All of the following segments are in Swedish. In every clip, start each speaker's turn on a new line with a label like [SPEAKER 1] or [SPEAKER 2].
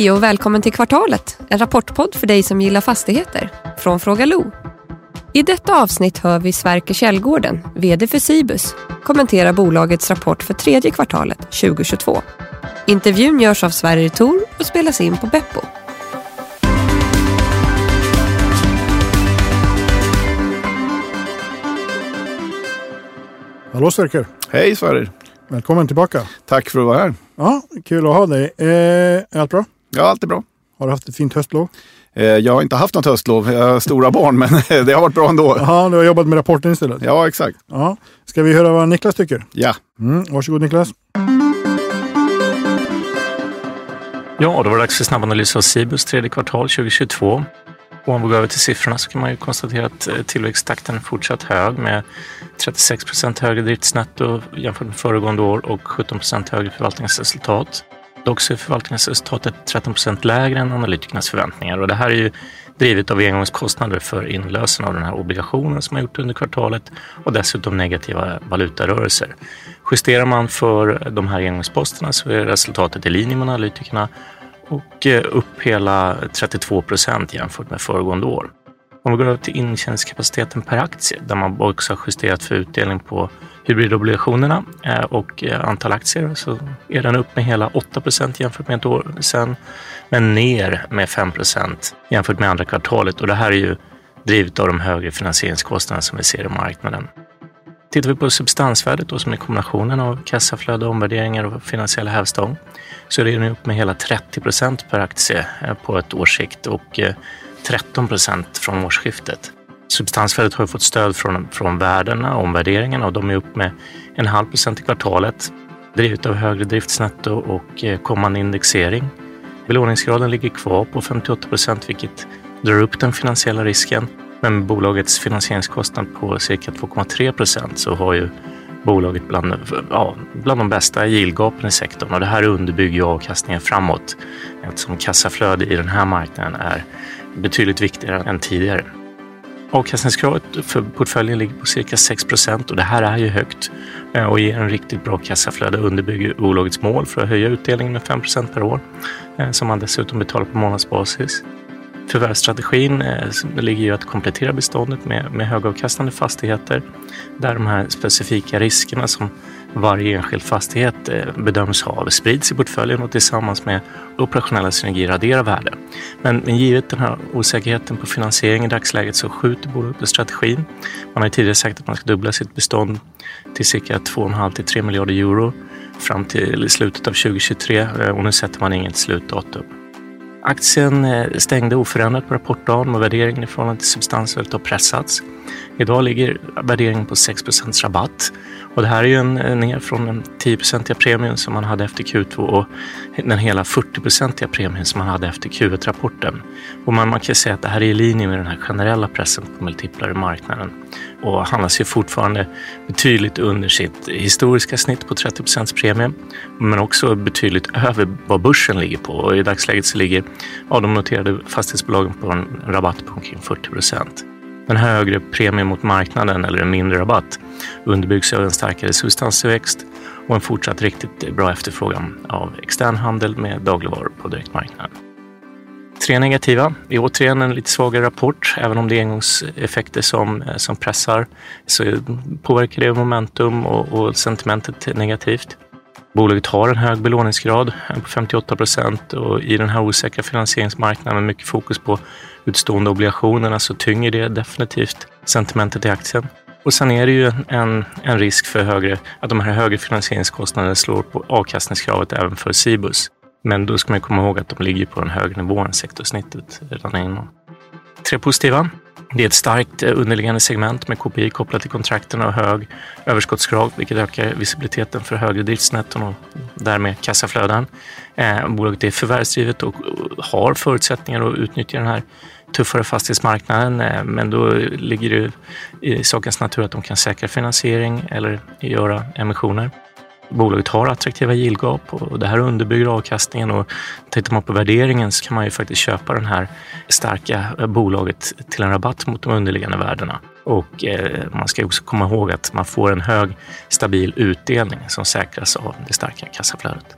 [SPEAKER 1] Hej och välkommen till Kvartalet, en rapportpodd för dig som gillar fastigheter, från Fråga Lo. I detta avsnitt hör vi Sverker Källgården, VD för Cibus, kommentera bolagets rapport för tredje kvartalet 2022. Intervjun görs av Sverrir Tor och spelas in på Beppo.
[SPEAKER 2] Hallå Sverker!
[SPEAKER 3] Hej Sverrir!
[SPEAKER 2] Välkommen tillbaka!
[SPEAKER 3] Tack för att vara här.
[SPEAKER 2] Ja, kul att ha dig. Eh, allt bra?
[SPEAKER 3] Ja, allt är bra.
[SPEAKER 2] Har du haft ett fint höstlov?
[SPEAKER 3] Eh, jag har inte haft något höstlov, jag har stora barn, men det har varit bra ändå.
[SPEAKER 2] Ja, du har jobbat med rapporten istället?
[SPEAKER 3] Ja, exakt.
[SPEAKER 2] Ja. Ska vi höra vad Niklas tycker?
[SPEAKER 3] Ja.
[SPEAKER 2] Mm, varsågod Niklas.
[SPEAKER 4] Ja, då var det dags för snabbanalys av Cibus tredje kvartal 2022. Och om vi går över till siffrorna så kan man ju konstatera att eh, tillväxttakten är fortsatt hög med 36 procent högre driftsnetto jämfört med föregående år och 17 procent högre förvaltningsresultat. Dock så är förvaltningsresultatet 13 procent lägre än analytikernas förväntningar och det här är ju drivet av engångskostnader för inlösen av den här obligationen som man gjort under kvartalet och dessutom negativa valutarörelser. Justerar man för de här engångsposterna så är resultatet i linje med analytikerna och eh, upp hela 32 procent jämfört med föregående år. Om vi går över till intjäningskapaciteten per aktie där man också har justerat för utdelning på hybridobligationerna eh, och eh, antal aktier så är den upp med hela 8 procent jämfört med ett år sedan men ner med 5 procent jämfört med andra kvartalet och det här är ju drivet av de högre finansieringskostnaderna som vi ser i marknaden. Tittar vi på substansvärdet då, som är kombinationen av kassaflöde, omvärderingar och finansiella hävstång så är det nu upp med hela 30 procent per aktie eh, på ett års sikt och 13 procent från årsskiftet. Substansvärdet har fått stöd från, från värdena omvärderingarna och de är upp med en halv procent i kvartalet drivet av högre driftsnetto och eh, kommande indexering. Belåningsgraden ligger kvar på 58 procent vilket drar upp den finansiella risken. Men med bolagets finansieringskostnad på cirka 2,3 procent så har ju bolaget bland, ja, bland de bästa yieldgapen i sektorn och det här underbygger avkastningen framåt eftersom kassaflöde i den här marknaden är betydligt viktigare än tidigare. Avkastningskravet för portföljen ligger på cirka 6 procent och det här är ju högt eh, och ger en riktigt bra kassaflöde och underbygger bolagets mål för att höja utdelningen med 5 procent per år eh, som man dessutom betalar på månadsbasis. Förvärvsstrategin eh, ligger ju att komplettera beståndet med, med högavkastande fastigheter där de här specifika riskerna som varje enskild fastighet eh, bedöms ha sprids i portföljen och tillsammans med operationella synergier adderar värde. Men, men givet den här osäkerheten på finansiering i dagsläget så skjuter bolaget på strategin. Man har tidigare sagt att man ska dubbla sitt bestånd till cirka 2,5 till 3 miljarder euro fram till slutet av 2023 eh, och nu sätter man inget slutdatum. Aktien eh, stängde oförändrat på rapportdagen och värderingen i förhållande till substansvärdet har pressats. Idag ligger värderingen på 6% rabatt och det här är ju en, eh, ner från den 10-procentiga premien som man hade efter Q2 och den hela 40-procentiga premien som man hade efter Q1-rapporten. Och man, man kan säga att det här är i linje med den här generella pressen på multiplar i marknaden och handlas ju fortfarande betydligt under sitt historiska snitt på 30 procents premie, men också betydligt över vad börsen ligger på. Och i dagsläget så ligger ja, de noterade fastighetsbolagen på en rabatt på omkring 40 procent. Den högre premien mot marknaden eller en mindre rabatt underbyggs av en starkare substanstillväxt och en fortsatt riktigt bra efterfrågan av extern handel med dagligvaror på direktmarknaden. Tre negativa. Det är återigen en lite svagare rapport. Även om det är engångseffekter som, eh, som pressar så påverkar det momentum och, och sentimentet negativt. Bolaget har en hög belåningsgrad eh, på 58 procent och i den här osäkra finansieringsmarknaden med mycket fokus på utstående obligationerna så tynger det definitivt sentimentet i aktien. Och sen är det ju en, en risk för högre, att de här högre finansieringskostnaderna slår på avkastningskravet även för Cibus. Men då ska man komma ihåg att de ligger på en högre nivå än sektorsnittet redan innan. Tre positiva. Det är ett starkt eh, underliggande segment med KPI kopplat till kontrakten och hög överskottsgrad, vilket ökar visibiliteten för högre driftsnetton och därmed kassaflöden. Eh, bolaget är förvärvsdrivet och eh, har förutsättningar att utnyttja den här tuffare fastighetsmarknaden, eh, men då ligger det i sakens natur att de kan säkra finansiering eller göra emissioner. Bolaget har attraktiva yieldgap och det här underbygger avkastningen och tittar man på värderingen så kan man ju faktiskt köpa det här starka bolaget till en rabatt mot de underliggande värdena. Och eh, man ska också komma ihåg att man får en hög stabil utdelning som säkras av det starka kassaflödet.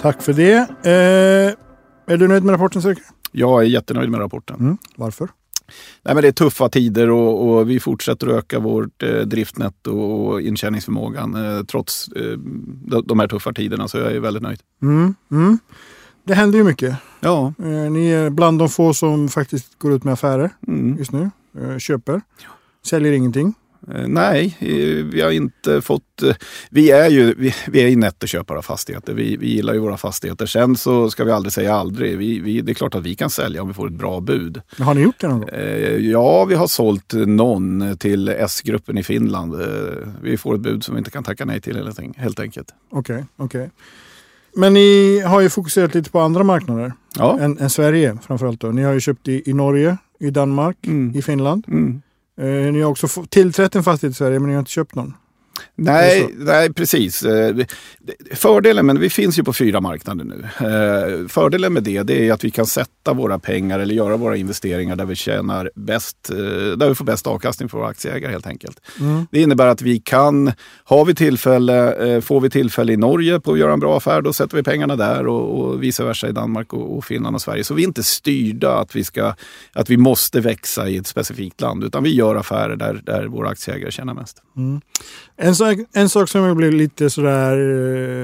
[SPEAKER 2] Tack för det. Eh, är du nöjd med rapporten Sverker?
[SPEAKER 3] Jag är jättenöjd med rapporten.
[SPEAKER 2] Mm. Varför?
[SPEAKER 3] Nej, men det är tuffa tider och, och vi fortsätter att öka vårt eh, driftnetto och intjäningsförmågan eh, trots eh, de, de här tuffa tiderna. Så jag är väldigt nöjd.
[SPEAKER 2] Mm. Mm. Det händer ju mycket.
[SPEAKER 3] Ja,
[SPEAKER 2] Eh, ni är bland de få som faktiskt går ut med affärer
[SPEAKER 3] mm.
[SPEAKER 2] just nu. Eh, köper. Säljer ingenting.
[SPEAKER 3] Eh, Nej, eh, vi har inte fått... eh, Vi är ju vi, vi är ju nettoköpare av fastigheter. Vi, vi gillar ju våra fastigheter. Sen så ska vi aldrig säga aldrig. Vi, vi, det är klart att vi kan sälja om vi får ett bra bud.
[SPEAKER 2] Men Har ni gjort det någon gång?
[SPEAKER 3] Ja, vi har sålt någon till S-gruppen i Finland. Vi får ett bud som vi inte kan tacka nej till helt en- helt enkelt.
[SPEAKER 2] Okej, okej. Men ni har ju fokuserat lite på andra marknader
[SPEAKER 3] Ja.
[SPEAKER 2] än, än Sverige framförallt. Då. Ni har ju köpt i, i Norge, i Danmark,
[SPEAKER 3] Mm.
[SPEAKER 2] i Finland.
[SPEAKER 3] Mm.
[SPEAKER 2] Eh, ni har också tillträtt en fastighet i Sverige men ni har inte köpt någon.
[SPEAKER 3] Nej, nej, precis. Eh, Fördelen, men vi finns ju på fyra marknader nu. Eh, Fördelen med det, det är att vi kan sätta våra pengar eller göra våra investeringar där vi tjänar bäst, eh, där vi får bäst avkastning för våra aktieägare helt enkelt.
[SPEAKER 2] Mm.
[SPEAKER 3] Det innebär att vi kan, har vi tillfälle, får vi tillfälle i Norge på att göra en bra affär, då sätter vi pengarna där och, och vice versa i Danmark och, och Finland och Sverige. Så vi är inte styrda att vi, ska, att vi måste växa i ett specifikt land, utan vi gör affärer där, där våra aktieägare tjänar mest.
[SPEAKER 2] Mm. En, sak, en sak som jag blev lite sådär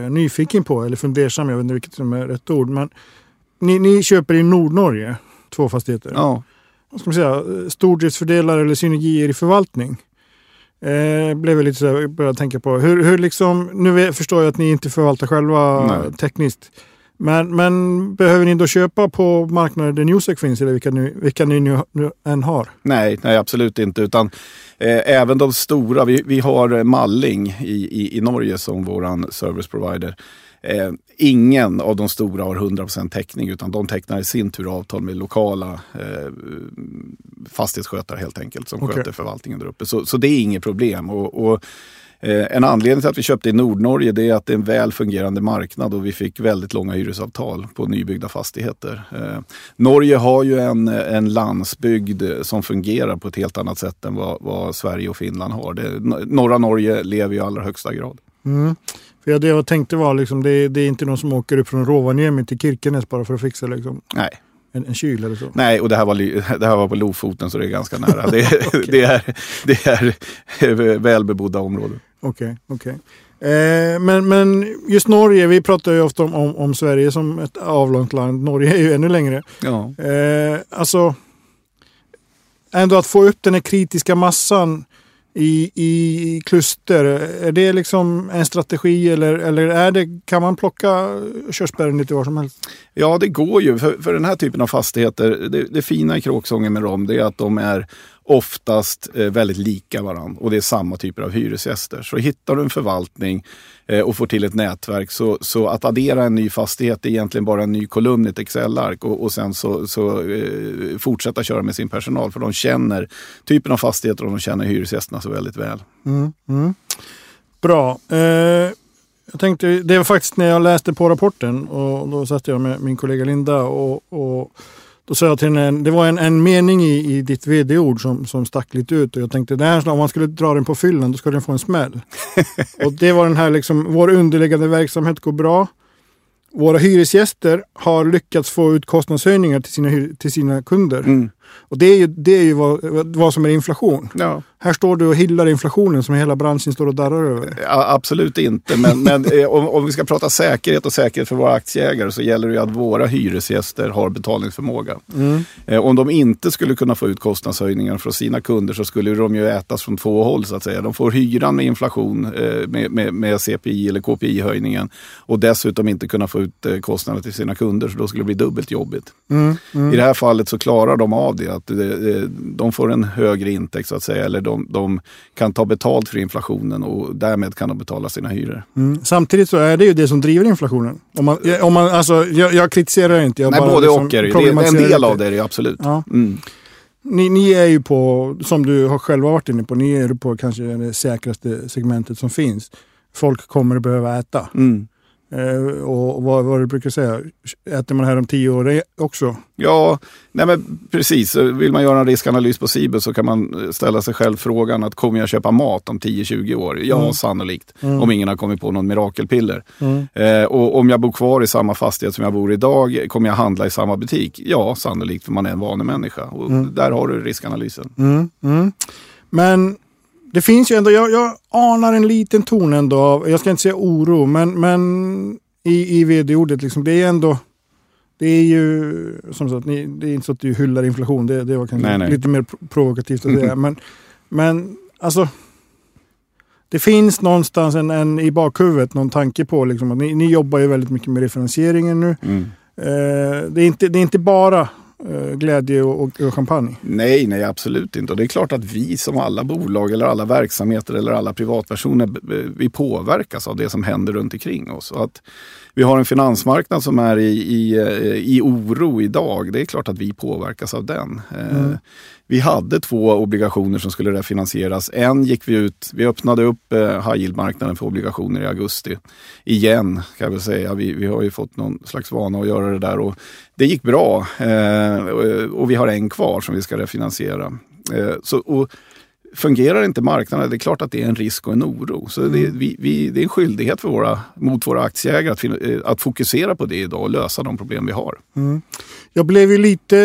[SPEAKER 2] eh, nyfiken på, eller fundersam, jag vet inte vilket som är rätt ord. Men ni, ni köper i Nordnorge två fastigheter.
[SPEAKER 3] Ja.
[SPEAKER 2] Vad ska man säga? eh, Stordriftsfördelar eller synergier i förvaltning. Eh, blev jag lite sådär, började tänka på. Hur, hur liksom, nu förstår jag att ni inte förvaltar själva
[SPEAKER 3] Nej.
[SPEAKER 2] tekniskt. Men, men behöver ni då köpa på marknader där Newsec finns eller vilka ni, vilka ni nu, nu än har?
[SPEAKER 3] Nej, nej, absolut inte. Utan eh, även de stora, vi, vi har eh, Malling i, i, i Norge som våran service provider. Eh, ingen av de stora har 100% täckning utan de tecknar i sin tur avtal med lokala eh, fastighetsskötare helt enkelt som
[SPEAKER 2] Okej.
[SPEAKER 3] sköter förvaltningen där uppe. Så, så det är inget problem. Och, och, en anledning till att vi köpte i Nordnorge det är att det är en väl fungerande marknad och vi fick väldigt långa hyresavtal på nybyggda fastigheter. Eh, Norge har ju en, en landsbygd som fungerar på ett helt annat sätt än vad, vad Sverige och Finland har. Det, norra Norge lever i allra högsta grad.
[SPEAKER 2] Mm. För det jag tänkte var liksom, det, det är inte någon som åker upp från Rovaniemi till Kirkenes bara för att fixa liksom,
[SPEAKER 3] Nej,
[SPEAKER 2] en, en kyl eller så.
[SPEAKER 3] Nej och det här, var, det här var på Lofoten så det är ganska nära. Det, det, är, det är välbebodda områden.
[SPEAKER 2] Okej, okej. Eh, men, men just Norge, vi pratar ju ofta om, om, om Sverige som ett avlångt land. Norge är ju ännu längre.
[SPEAKER 3] Ja.
[SPEAKER 2] Eh, alltså, ändå att få upp den här kritiska massan i, i kluster. Är det liksom en strategi eller, eller är det, kan man plocka körsbären lite var som helst?
[SPEAKER 3] Ja, det går ju. För, för den här typen av fastigheter, det, det fina i kråksången med dem, det är att de är oftast eh, väldigt lika varandra och det är samma typer av hyresgäster. Så hittar du en förvaltning eh, och får till ett nätverk så, så att addera en ny fastighet är egentligen bara en ny kolumn i ett Excel-ark och, och sen så, så eh, fortsätta köra med sin personal för de känner typen av fastigheter och de känner hyresgästerna så väldigt väl.
[SPEAKER 2] Mm, mm. Bra. Eh, jag tänkte, det var faktiskt när jag läste på rapporten och då satt jag med min kollega Linda och, och då sa jag till henne, det var en, en mening i, i ditt vd-ord som, som stack lite ut och jag tänkte, här, om man skulle dra den på fyllan då skulle den få en smäll. och det var den här liksom, vår underliggande verksamhet går bra. Våra hyresgäster har lyckats få ut kostnadshöjningar till sina, till sina kunder.
[SPEAKER 3] Mm.
[SPEAKER 2] Och det är ju, det är ju vad, vad som är inflation.
[SPEAKER 3] Ja.
[SPEAKER 2] Här står du och hyllar inflationen som hela branschen står och darrar över.
[SPEAKER 3] Ja, absolut inte, men, men eh, om, om vi ska prata säkerhet och säkerhet för våra aktieägare så gäller det ju att våra hyresgäster har betalningsförmåga. Eh, om de inte skulle kunna få ut kostnadshöjningar från sina kunder så skulle de ju ätas från två håll så att säga. De får hyran med inflation eh, med, med, med CPI eller KPI-höjningen och dessutom inte kunna få ut kostnader till sina kunder så då skulle det bli dubbelt jobbigt. I det här fallet så klarar de av det, att eh, eh, de får en högre intäkt så att säga eller de, de kan ta betalt för inflationen och därmed kan de betala sina hyror.
[SPEAKER 2] Mm. Samtidigt så är det ju det som driver inflationen. Om man, om man, alltså, jag, jag kritiserar inte. Jag
[SPEAKER 3] Nej,
[SPEAKER 2] bara
[SPEAKER 3] både
[SPEAKER 2] liksom
[SPEAKER 3] och är det. det. är En del av det är det absolut.
[SPEAKER 2] Ja.
[SPEAKER 3] Mm.
[SPEAKER 2] Ni, ni är ju på, som du har själva varit inne på, ni är på kanske det säkraste segmentet som finns. Folk kommer att behöva äta.
[SPEAKER 3] Mm.
[SPEAKER 2] Eh, och vad, vad du brukar säga, äter man här om tio år också?
[SPEAKER 3] Ja, nej men precis. Vill man göra en riskanalys på Cibus så kan man ställa sig själv frågan att kommer jag köpa mat om 10-20 år? Ja, mm. sannolikt. Mm. Om ingen har kommit på någon mirakelpiller. Mm. Eh, och om jag bor kvar i samma fastighet som jag bor idag, kommer jag handla i samma butik? Ja, sannolikt för man är en vanlig människa. Och mm. där har du riskanalysen.
[SPEAKER 2] Mm. Mm. Men det finns ju ändå, jag, jag anar en liten ton ändå av, jag ska inte säga oro, men, men i, i vd-ordet liksom, det är ändå det är ju som sagt, det är inte så att du hyllar inflation. Det, det var kanske nej, nej. lite mer provokativt att säga. Men, men alltså, det finns någonstans en, en, i bakhuvudet någon tanke på liksom, att ni, ni jobbar ju väldigt mycket med refinansieringen nu. Mm. Eh, det, är inte, det är inte bara Eh, glädje och, och, champagne?
[SPEAKER 3] Nej, nej absolut inte. Och det är klart att vi som alla bolag eller alla verksamheter eller alla privatpersoner eh, vi påverkas av det som händer runt omkring oss. Och att vi har en finansmarknad som är i, i, eh, i oro idag. Det är klart att vi påverkas av den. Eh, mm. Vi hade två obligationer som skulle refinansieras. En gick vi ut, vi öppnade upp eh, high yield-marknaden för obligationer i augusti. Igen, kan jag väl säga. Vi, vi har ju fått någon slags vana att göra det där och det gick bra. Och vi har en kvar som vi ska refinansiera. Så, och fungerar inte marknaden, det är klart att det är en risk och en oro. Så det, mm. vi, vi, det är en skyldighet för våra, mot våra aktieägare att, eh, att fokusera på det idag och lösa de problem vi har. Mm.
[SPEAKER 2] Jag blev ju lite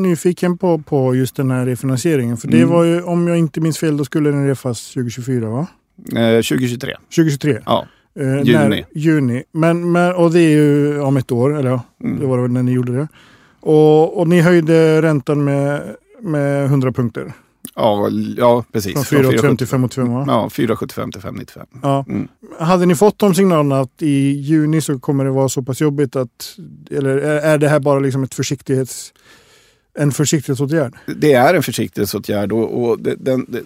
[SPEAKER 2] nyfiken på, på just den här refinansieringen. För det mm. var ju, om jag inte minns fel, då skulle den refas 2024 va?
[SPEAKER 3] Eh, 2023.
[SPEAKER 2] 2023?
[SPEAKER 3] Ja.
[SPEAKER 2] Eh, juni. När, juni. Men, men, och det är ju om ett år, eller mm. det var det när ni gjorde det. Och, och ni höjde räntan med, med 100 punkter.
[SPEAKER 3] Ja, ja precis.
[SPEAKER 2] Från 4,85 till 5,85 va?
[SPEAKER 3] Ja, 4,75 till 5,95.
[SPEAKER 2] Ja. Mm. Hade ni fått de signalerna att i juni så kommer det vara så pass jobbigt att... Eller är det här bara liksom ett försiktighets en försiktighetsåtgärd?
[SPEAKER 3] Det är en försiktighetsåtgärd och, och det, den, det,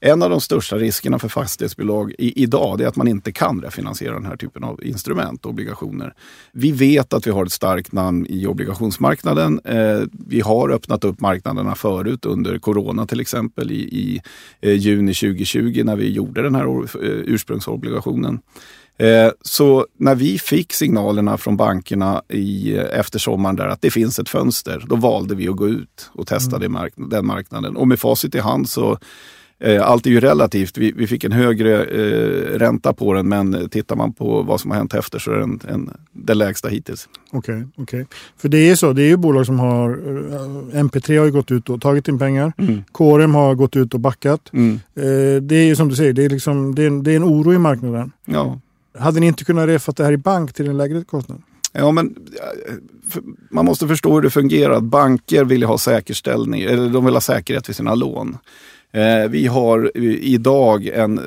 [SPEAKER 3] en av de största riskerna för fastighetsbolag i, idag är att man inte kan refinansiera den här typen av instrument, obligationer. Vi vet att vi har ett starkt namn i obligationsmarknaden. Eh, vi har öppnat upp marknaderna förut under corona till exempel i, i eh, juni 2020 när vi gjorde den här eh, ursprungsobligationen. Eh, så när vi fick signalerna från bankerna i, eh, efter sommaren där att det finns ett fönster, då valde vi att gå ut och testa mm. mark den marknaden. Och med facit i hand så eh, allt är ju relativt. Vi, vi fick en högre eh, ränta på den men tittar man på vad som har hänt efter så är den en, den lägsta hittills.
[SPEAKER 2] Okej, okay, okay, för det är så. Det är ju bolag som har... MP3 har ju gått ut och tagit in pengar. Mm. KRM har gått ut och backat. Mm. Eh, det är ju som du säger, det är, liksom, det är, det är en oro i marknaden.
[SPEAKER 3] Ja.
[SPEAKER 2] Hade ni inte kunnat refat det här i bank till en lägre kostnad?
[SPEAKER 3] Ja, men man måste förstå hur det fungerar. Banker vill ha säkerställning, eller de vill ha säkerhet för sina lån. Eh, vi har idag en,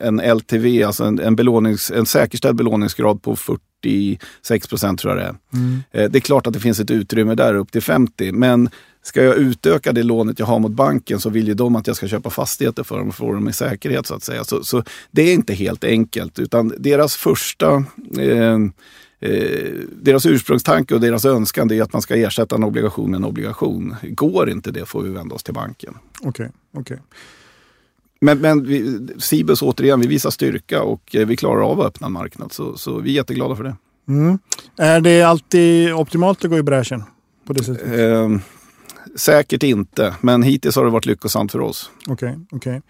[SPEAKER 3] en LTV, alltså en, en, belånings, en säkerställd belåningsgrad på 46 procent tror jag det är. Mm. Eh, det är klart att det finns ett utrymme där upp till 50, men Ska jag utöka det lånet jag har mot banken så vill ju de att jag ska köpa fastigheter för dem och få dem i säkerhet så att säga. Så, så det är inte helt enkelt utan deras första eh, eh, deras ursprungstanke och deras önskan är att man ska ersätta en obligation med en obligation. Går inte det får vi vända oss till banken.
[SPEAKER 2] Okej, okay, okej. Okay.
[SPEAKER 3] Men, men vi, Cibus återigen, vi visar styrka och eh, vi klarar av att öppna en marknad. Så, så vi är jätteglada för det.
[SPEAKER 2] Mm. Är det alltid optimalt att gå i bräschen? På det sättet? Eh,
[SPEAKER 3] Säkert inte, men hittills har det varit lyckosamt för oss.
[SPEAKER 2] Okej, okay, okej. Okay.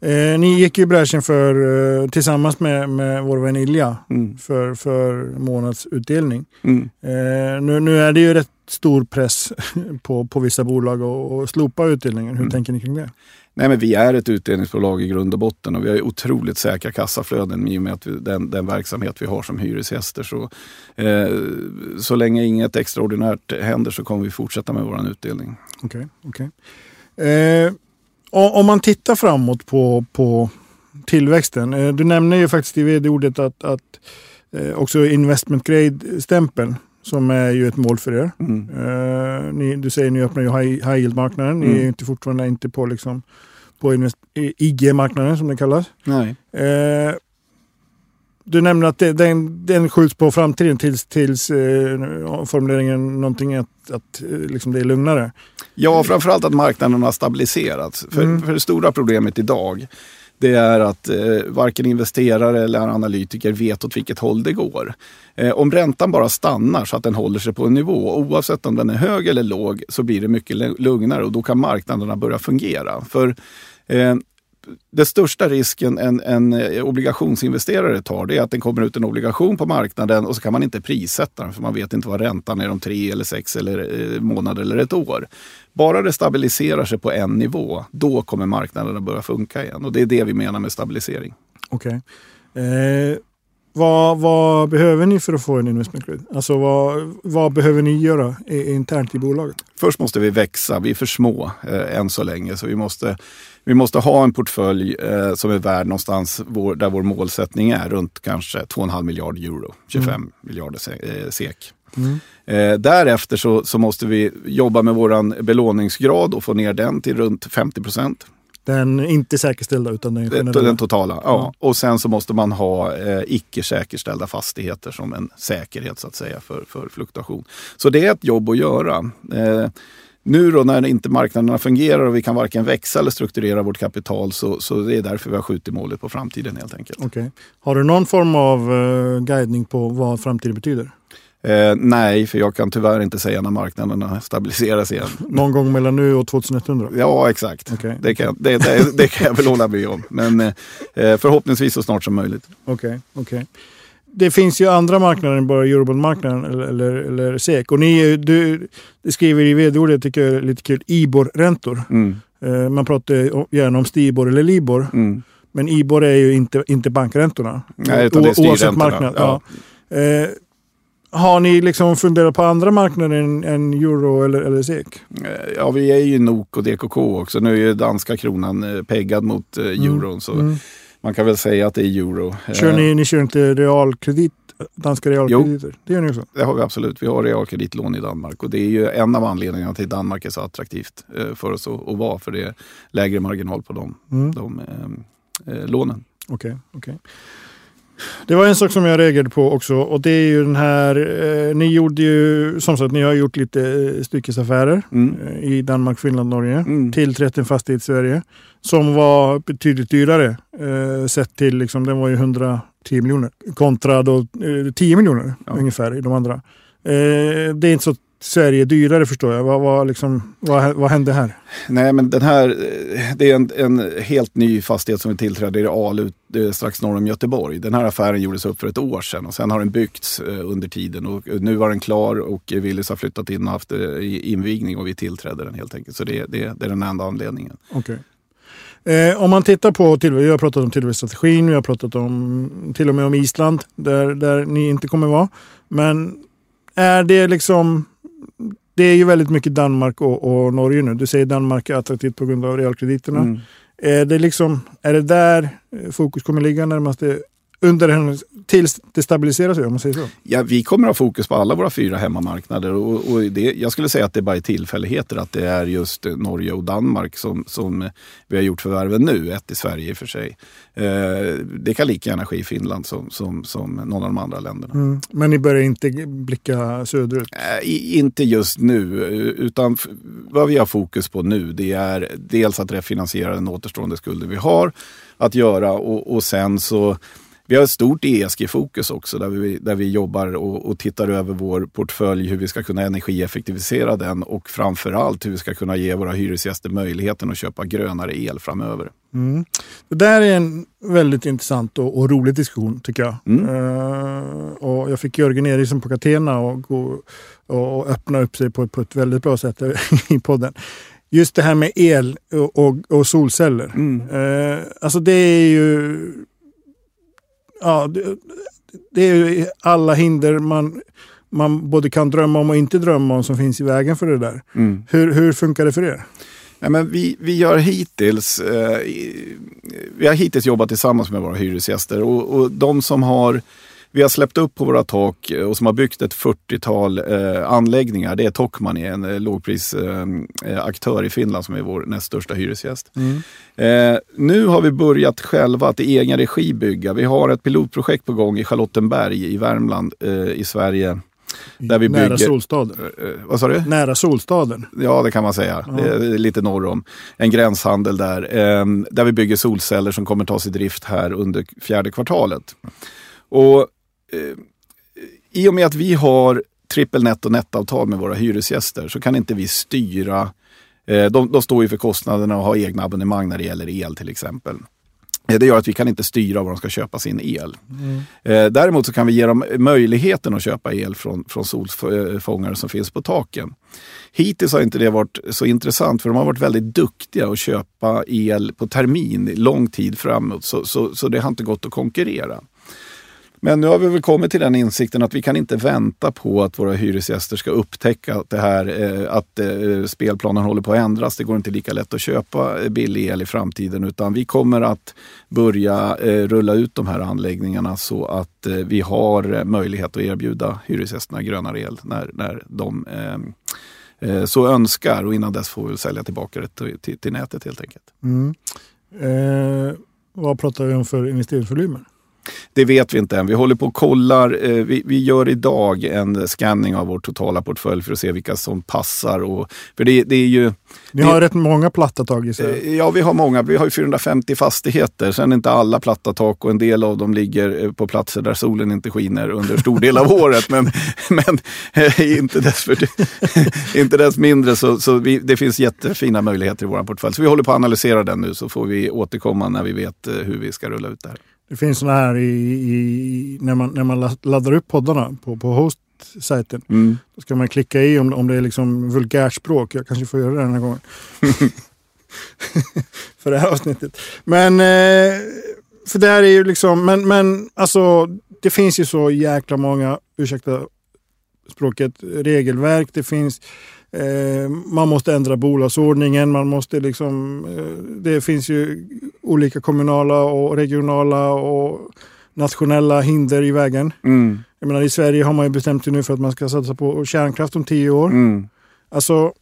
[SPEAKER 2] Eh, ni gick i bräschen för, eh, tillsammans med, med vår vän Ilja mm. för, för månadsutdelning. Mm. Eh, nu, nu är det ju rätt stor press på, på vissa bolag att slopa utdelningen. Hur mm. tänker ni kring det?
[SPEAKER 3] Nej, men vi är ett utdelningsbolag i grund och botten och vi har otroligt säkra kassaflöden i och med att vi, den, den verksamhet vi har som hyresgäster. Så, eh, så länge inget extraordinärt händer så kommer vi fortsätta med vår utdelning.
[SPEAKER 2] Okej. Okay, okay. eh, om man tittar framåt på, på tillväxten. Eh, du nämner ju faktiskt i vd-ordet att, att eh, också investment grade-stämpeln som är ju ett mål för er. Mm. Uh, ni, du säger att ni öppnar ju high, high yield-marknaden. Ni mm. är inte fortfarande inte på, liksom, på IG-marknaden som det kallas.
[SPEAKER 3] Nej. Uh,
[SPEAKER 2] du nämner att det, den, den skjuts på framtiden tills, tills uh, formuleringen någonting att, att liksom det är lugnare.
[SPEAKER 3] Ja, framförallt att marknaden har stabiliserats. För, mm. för det stora problemet idag det är att eh, varken investerare eller analytiker vet åt vilket håll det går. Eh, om räntan bara stannar så att den håller sig på en nivå, oavsett om den är hög eller låg, så blir det mycket lugnare och då kan marknaderna börja fungera. För eh, det största risken en, en eh, obligationsinvesterare tar det är att den kommer ut en obligation på marknaden och så kan man inte prissätta den för man vet inte vad räntan är om tre eller sex eller, eh, månader eller ett år. Bara det stabiliserar sig på en nivå, då kommer marknaden att börja funka igen. Och det är det vi menar med stabilisering.
[SPEAKER 2] Okej. Okay. Eh, vad, vad, behöver ni för att få en investment grade? Alltså vad, vad behöver ni göra internt i bolaget?
[SPEAKER 3] Först måste vi växa. Vi är för små eh, än så länge. Så vi måste, vi måste ha en portfölj eh, som är värd någonstans vår, där vår målsättning är runt kanske 2,5 miljard euro, 25 mm. miljarder eh, SEK. Mm. Eh, därefter så, så, måste vi jobba med vår belåningsgrad och få ner den till runt 50 procent.
[SPEAKER 2] Den inte säkerställda utan den
[SPEAKER 3] generella? Den totala, ja. ja. Och sen så måste man ha eh, icke säkerställda fastigheter som en säkerhet så att säga för, för fluktuation. Så det är ett jobb att göra. Eh, nu då när inte marknaderna fungerar och vi kan varken växa eller strukturera vårt kapital så, så det är därför vi har skjutit målet på framtiden helt enkelt.
[SPEAKER 2] Okay. Har du någon form av uh, guidning på vad framtiden betyder?
[SPEAKER 3] Eh, nej, för jag kan tyvärr inte säga när marknaderna stabiliseras igen.
[SPEAKER 2] Någon gång mellan nu och 2100?
[SPEAKER 3] Ja, exakt. Okay. Det, kan, det, det, det, kan jag väl hålla med om. Men eh, förhoppningsvis så snart som möjligt.
[SPEAKER 2] Okej, okay, okay, Det finns ju andra marknader än bara eurobondmarknaden eller, eller, eller SEK. Och ni, du, skriver i vd-ordet, tycker jag är lite kul, IBOR-räntor. Mm. Eh, man pratar gärna om STIBOR eller LIBOR. Mm. Men IBOR är ju inte, inte bankräntorna.
[SPEAKER 3] Nej, utan det är styrräntorna. Oavsett marknad. Ja.
[SPEAKER 2] Ja. Eh, har ni liksom funderat på andra marknader än, än euro eller, eller SEK?
[SPEAKER 3] Eh, ja, vi är ju NOK och DKK också. Nu är ju danska kronan peggad mot euron. Mm. Så mm. Man kan väl säga att det är euro.
[SPEAKER 2] Kör ni, ni kör inte realkredit? Danska realkrediter? Jo,
[SPEAKER 3] det
[SPEAKER 2] gör ni också?
[SPEAKER 3] det har vi absolut. Vi har realkreditlån i Danmark och det är ju en av anledningarna till att Danmark är så attraktivt för oss att, vara. För det är lägre marginal på de, mm. de eh, lånen.
[SPEAKER 2] Okej, okay, okay. Det var en sak som jag reagerade på också och det är ju den här, eh, ni gjorde ju, som sagt, ni har gjort lite eh, styckesaffärer mm. eh, i Danmark, Finland, Norge mm. till 30 fastighet i Sverige. Som var betydligt dyrare eh, sett till, liksom, den var ju 110 miljoner kontra då, eh, 10 miljoner ja. ungefär i de andra. Eh, det är inte så Sverige dyrare förstår jag. Vad, vad, liksom, vad, vad hände här?
[SPEAKER 3] Nej, men den här, det är en, en helt ny fastighet som vi tillträdde i Alu strax norr om Göteborg. Den här affären gjordes upp för ett år sedan och sen har den byggts eh, under tiden. Och nu var den klar och Willys har flyttat in och haft eh, invigning och vi tillträdde den helt enkelt. Så det, det, det är den enda anledningen.
[SPEAKER 2] Okay. Eh, om man tittar på tillväxt, vi har pratat om tillväxtstrategin, vi har pratat om till och med om Island där, där ni inte kommer vara. Men är det liksom det är ju väldigt mycket Danmark och, och, Norge nu. Du säger Danmark är attraktivt på grund av realkrediterna. Mm. Är, det liksom, är det där fokus kommer ligga närmaste under en, tills det stabiliserar sig om man säger så?
[SPEAKER 3] Ja, vi kommer att ha fokus på alla våra fyra hemmamarknader och, och det, jag skulle säga att det bara är tillfälligheter att det är just Norge och Danmark som, som vi har gjort förvärven nu, ett i Sverige i och för sig. Eh, det kan lika gärna ske i Finland som, som, som någon av de andra länderna. Mm.
[SPEAKER 2] Men ni börjar inte blicka söderut?
[SPEAKER 3] Eh, inte just nu, utan vad vi har fokus på nu det är dels att refinansiera den återstående skulden vi har att göra och, och sen så vi har ett stort ESG-fokus också där vi, där vi jobbar och, och, tittar över vår portfölj, hur vi ska kunna energieffektivisera den och framförallt hur vi ska kunna ge våra hyresgäster möjligheten att köpa grönare el framöver.
[SPEAKER 2] Mm. Det där är en väldigt intressant och, och rolig diskussion tycker jag. Mm. Uh, och jag fick Jörgen Eriksson på Catena och, gå, och öppna upp sig på, på ett väldigt bra sätt i podden just det här med el och, och, och solceller. Mm. Uh, alltså det är ju ja, det, det är alla hinder man, man både kan drömma om och inte drömma om som finns i vägen för det där. Mm. Hur, hur funkar det för er?
[SPEAKER 3] Ja, men vi, vi, gör hittills, eh, vi har hittills jobbat tillsammans med våra hyresgäster och, och de som har vi har släppt upp på våra tak eh, och som har byggt ett 40-tal eh, anläggningar. Det är Tokmanni, en eh, lågprisaktör eh, i Finland som är vår näst största hyresgäst. Mm. Eh, nu har vi börjat själva att i egen regi bygga. Vi har ett pilotprojekt på gång i Charlottenberg i Värmland eh, i Sverige Där vi
[SPEAKER 2] Nära
[SPEAKER 3] bygger-
[SPEAKER 2] Solstaden.
[SPEAKER 3] Vad sa du?
[SPEAKER 2] Nära Solstaden.
[SPEAKER 3] Ja, det kan man säga.
[SPEAKER 2] Ja.
[SPEAKER 3] Det är lite norr om. En gränshandel där. Där vi bygger solceller som kommer tas i drift här under fjärde kvartalet. Och I och med att vi har trippel netto nettavtal med våra hyresgäster så kan inte vi styra. Eh, de, de står ju för kostnaderna och har egna abonnemang när det gäller el till exempel. Eh, Det gör att vi kan inte styra var de ska köpa sin el. Eh, Däremot så kan vi ge dem möjligheten att köpa el från, från solfångare som finns på taken. Hittills har inte det varit så intressant för de har varit väldigt duktiga att köpa el på termin lång tid framåt. Så, så, så det har inte gått att konkurrera. Men nu har vi väl kommit till den insikten att vi kan inte vänta på att våra hyresgäster ska upptäcka att, det här, eh, att eh, spelplanen håller på att ändras. Det går inte lika lätt att köpa eh, billig el i framtiden utan vi kommer att börja rulla ut de här anläggningarna så att vi har möjlighet att erbjuda hyresgästerna grönare el när, när de ehm, så önskar och innan dess får vi sälja tillbaka det till, till, till nätet helt enkelt.
[SPEAKER 2] Mm. Eh, vad pratar vi om för investeringsvolymer?
[SPEAKER 3] Det vet vi inte än. Vi håller på och kollar. Eh, vi, vi gör idag en scanning av vår totala portfölj för att se vilka som passar. Och, för det, det är ju...
[SPEAKER 2] Ni
[SPEAKER 3] Det-
[SPEAKER 2] har rätt många platta tag i sig.
[SPEAKER 3] Ja, vi har många. Vi har ju 450 fastigheter. Sen är inte alla platta tak och en del av dem ligger eh, på platser där solen inte skiner under stor del av året. Men, men eh, inte, dess för, inte dess mindre så, så vi, det finns jättefina möjligheter i vår portfölj. Så vi håller på att analysera den nu så får vi återkomma när vi vet hur vi ska rulla ut det här.
[SPEAKER 2] Det finns sådana här i, i, när, man, när man la- laddar upp poddarna på, på host-sajten.
[SPEAKER 3] Mm.
[SPEAKER 2] Då ska man klicka i om, om det är liksom vulgärspråk. Jag kanske får göra det den här gången. för det här avsnittet. Men, eh, för det här är ju liksom, men, men alltså det finns ju så jäkla många, ursäkta språket, regelverk. Det finns, eh, man måste ändra bolagsordningen, man måste liksom, eh, det finns ju olika kommunala och regionala och nationella hinder i vägen.
[SPEAKER 3] Mm.
[SPEAKER 2] Jag menar, I Sverige har man ju bestämt sig nu för att man ska satsa på kärnkraft om tio år.
[SPEAKER 3] Mm.
[SPEAKER 2] Alltså,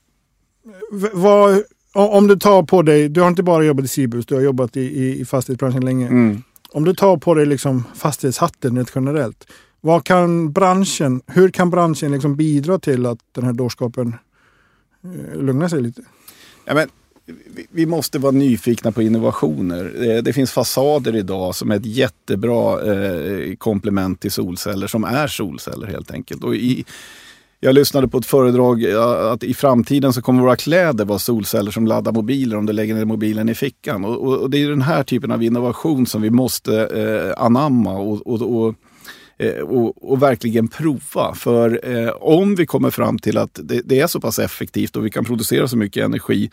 [SPEAKER 2] vad, om du tar på dig, du har inte bara jobbat i Cibus, du har jobbat i, i, i fastighetsbranschen länge.
[SPEAKER 3] Mm.
[SPEAKER 2] Om du tar på dig liksom fastighetshatten rent generellt, vad kan branschen, hur kan branschen liksom bidra till att den här dårskapen eh, lugnar sig lite?
[SPEAKER 3] Ja, men, vi- måste vara nyfikna på innovationer. Eh, det finns fasader idag som är ett jättebra eh, komplement till solceller, som är solceller helt enkelt. Och i, jag lyssnade på ett föredrag eh, att i framtiden så kommer våra kläder vara solceller som laddar mobiler om du lägger ner mobilen i fickan. Och, och, och det är den här typen av innovation som vi måste eh, anamma och, och, och eh, och, och verkligen prova. För eh, om vi kommer fram till att det, det är så pass effektivt och vi kan producera så mycket energi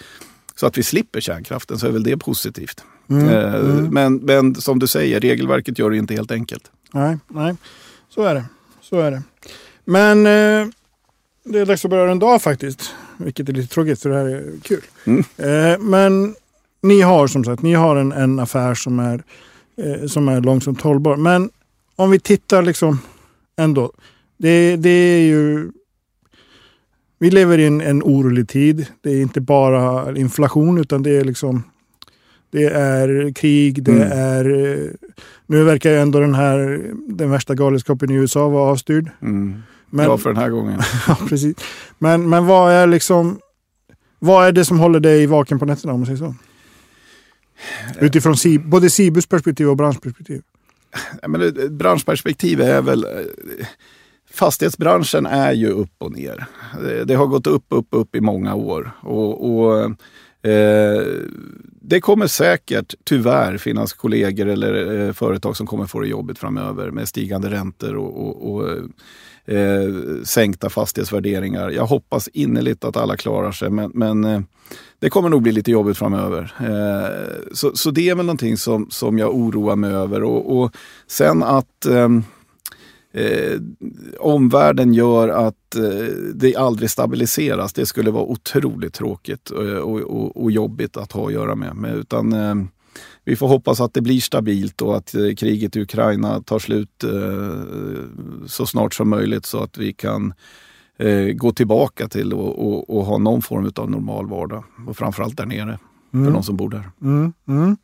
[SPEAKER 3] så att vi slipper kärnkraften så är väl det positivt. Eh, Men, men som du säger, regelverket gör det inte helt enkelt.
[SPEAKER 2] Nej, nej. Så är det. Så är det. Men eh, det är dags att börja runda av faktiskt. Vilket är lite tråkigt för det här är kul.
[SPEAKER 3] Mm.
[SPEAKER 2] Eh, men ni har som sagt ni har en, en affär som är, eh, som är långsamt hållbar. Men om vi tittar liksom ändå. Det, det är ju... Vi lever i en, en orolig tid. Det är inte bara inflation utan det är liksom det är krig, det
[SPEAKER 3] Mm.
[SPEAKER 2] är... eh, Nu verkar ju ändå den här, den värsta galenskapen i USA vara avstyrd.
[SPEAKER 3] Mm.
[SPEAKER 2] Men,
[SPEAKER 3] Bra för den här gången.
[SPEAKER 2] ja, precis. Men, men vad är liksom... Vad är det som håller dig vaken på nätterna om man säger så? Utifrån både Sibus perspektiv och branschperspektiv.
[SPEAKER 3] Ja, men branschperspektiv är väl... Fastighetsbranschen är ju upp och ner. Det, har gått upp, upp, upp i många år. Och, och eh, Det kommer säkert tyvärr finnas kollegor eller eh, företag som kommer få det jobbigt framöver med stigande räntor och, och, och eh, sänkta fastighetsvärderingar. Jag hoppas innerligt att alla klarar sig men, men eh, det kommer nog bli lite jobbigt framöver. Eh, så, så det är väl någonting som, som jag oroar mig över. Och, och sen att ehm, eh, omvärlden gör att eh, det aldrig stabiliseras. Det skulle vara otroligt tråkigt eh, och, och, och jobbigt att ha att göra med. Men, utan, eh, vi får hoppas att det blir stabilt och att eh, kriget i Ukraina tar slut eh, så snart som möjligt så att vi kan eh, gå tillbaka till och, och, och ha någon form av normal vardag. Och framförallt där nere, för de som bor där.
[SPEAKER 2] Mm, mm.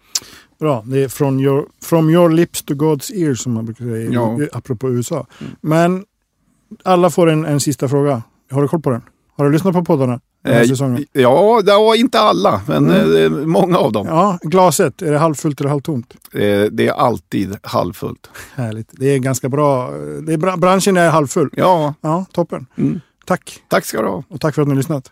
[SPEAKER 2] Bra, det är from your, from your lips to God's ears som man brukar säga,
[SPEAKER 3] Ja.
[SPEAKER 2] apropå USA. Men Alla får en, en sista fråga. Har du koll på den? Har du lyssnat på poddarna?
[SPEAKER 3] Eh, ja, ja, inte alla, men eh, många av dem.
[SPEAKER 2] Ja, glaset. Är det halvfullt eller halvtomt?
[SPEAKER 3] Eh, det är alltid halvfullt.
[SPEAKER 2] Härligt. Det är ganska bra. Det är bra. Branschen är halvfull.
[SPEAKER 3] Ja,
[SPEAKER 2] Ja, toppen.
[SPEAKER 3] Mm.
[SPEAKER 2] Tack.
[SPEAKER 3] tack ska du ha.
[SPEAKER 2] Och tack för att ni har lyssnat.